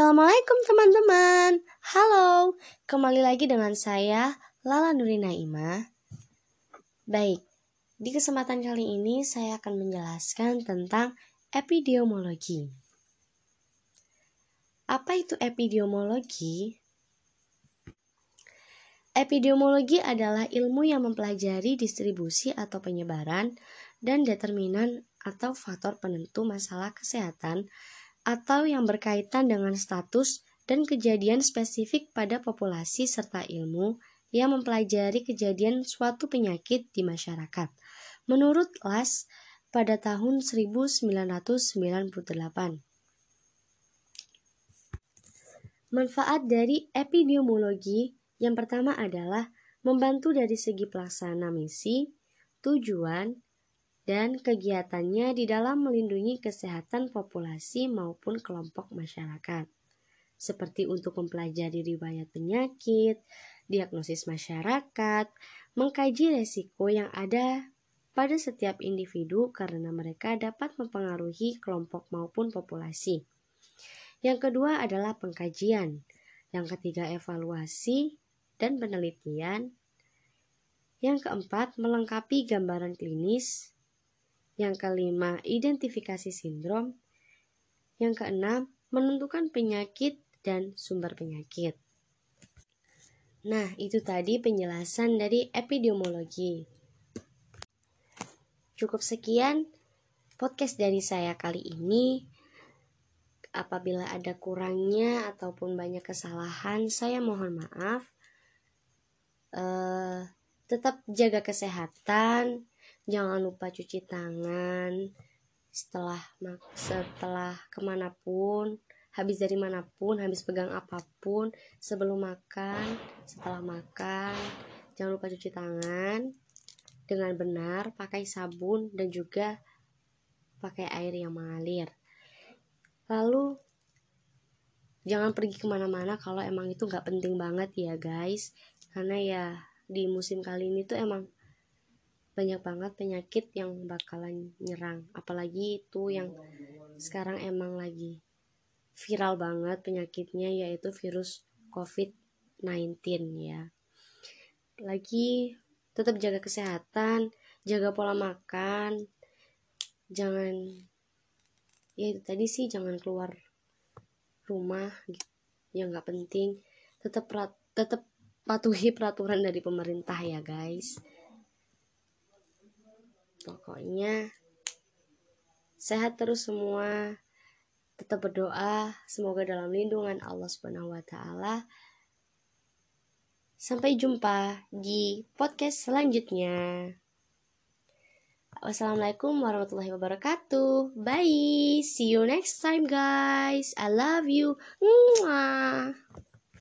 Assalamualaikum teman-teman. Halo, kembali lagi dengan saya Lala Nurina Ima. Baik, di kesempatan kali ini saya akan menjelaskan tentang epidemiologi. Apa itu epidemiologi? Epidemiologi adalah ilmu yang mempelajari distribusi atau penyebaran dan determinan atau faktor penentu masalah kesehatan atau yang berkaitan dengan status dan kejadian spesifik pada populasi serta ilmu yang mempelajari kejadian suatu penyakit di masyarakat. Menurut Las pada tahun 1998. Manfaat dari epidemiologi yang pertama adalah membantu dari segi pelaksana misi, tujuan, dan kegiatannya di dalam melindungi kesehatan populasi maupun kelompok masyarakat, seperti untuk mempelajari riwayat penyakit, diagnosis masyarakat, mengkaji resiko yang ada pada setiap individu karena mereka dapat mempengaruhi kelompok maupun populasi. Yang kedua adalah pengkajian. Yang ketiga evaluasi dan penelitian. Yang keempat melengkapi gambaran klinis yang kelima, identifikasi sindrom. Yang keenam, menentukan penyakit dan sumber penyakit. Nah, itu tadi penjelasan dari epidemiologi. Cukup sekian podcast dari saya kali ini. Apabila ada kurangnya ataupun banyak kesalahan, saya mohon maaf. Uh, tetap jaga kesehatan, jangan lupa cuci tangan setelah setelah ke mana pun habis dari mana pun habis pegang apa pun sebelum makan setelah makan. Jangan lupa cuci tangan dengan benar pakai sabun dan juga pakai air yang mengalir. Lalu jangan pergi ke mana-mana kalau emang itu nggak penting banget ya guys. Karena ya di musim kali ini tuh emang banyak banget penyakit yang bakalan nyerang. Apalagi itu yang sekarang emang lagi viral banget penyakitnya yaitu virus COVID-19 ya. Lagi tetap jaga kesehatan jaga pola makan. Jangan ya itu tadi sih jangan keluar rumah yang nggak penting. Tetap tetap patuhi peraturan dari pemerintah ya guys Pokoknya sehat terus semua. Tetap berdoa semoga dalam lindungan Allah Subhanahu wa taala. Sampai jumpa di podcast selanjutnya. Wassalamualaikum warahmatullahi wabarakatuh. Bye. See you next time guys. I love you. Mwah.